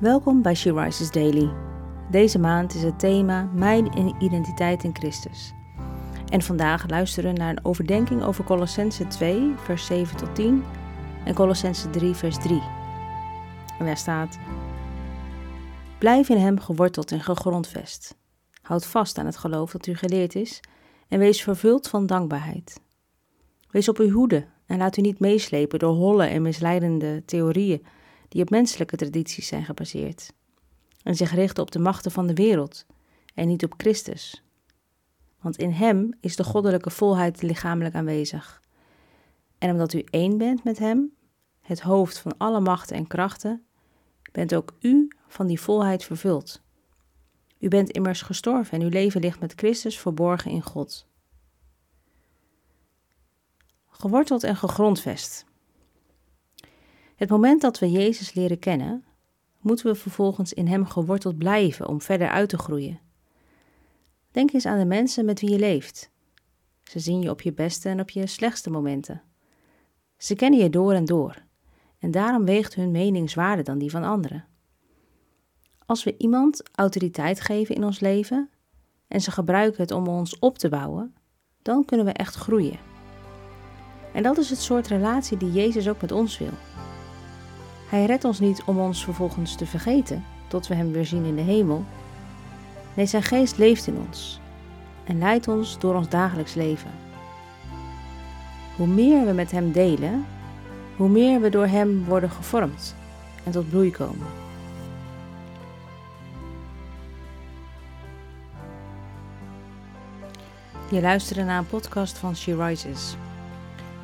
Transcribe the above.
Welkom bij She Rises Daily. Deze maand is het thema Mijn identiteit in Christus. En vandaag luisteren we naar een overdenking over Colossense 2, vers 7 tot 10 en Colossense 3, vers 3. En daar staat: Blijf in hem geworteld en gegrondvest. Houd vast aan het geloof dat u geleerd is en wees vervuld van dankbaarheid. Wees op uw hoede en laat u niet meeslepen door holle en misleidende theorieën die op menselijke tradities zijn gebaseerd en zich richten op de machten van de wereld en niet op Christus. Want in Hem is de goddelijke volheid lichamelijk aanwezig. En omdat u één bent met Hem, het hoofd van alle machten en krachten, bent ook u van die volheid vervuld. U bent immers gestorven en uw leven ligt met Christus verborgen in God. Geworteld en gegrondvest. Het moment dat we Jezus leren kennen, moeten we vervolgens in Hem geworteld blijven om verder uit te groeien. Denk eens aan de mensen met wie je leeft. Ze zien je op je beste en op je slechtste momenten. Ze kennen je door en door, en daarom weegt hun mening zwaarder dan die van anderen. Als we iemand autoriteit geven in ons leven en ze gebruiken het om ons op te bouwen, dan kunnen we echt groeien. En dat is het soort relatie die Jezus ook met ons wil. Hij redt ons niet om ons vervolgens te vergeten, tot we Hem weer zien in de hemel. Nee, Zijn geest leeft in ons en leidt ons door ons dagelijks leven. Hoe meer we met Hem delen, hoe meer we door Hem worden gevormd en tot bloei komen. Je luistert naar een podcast van She Rises.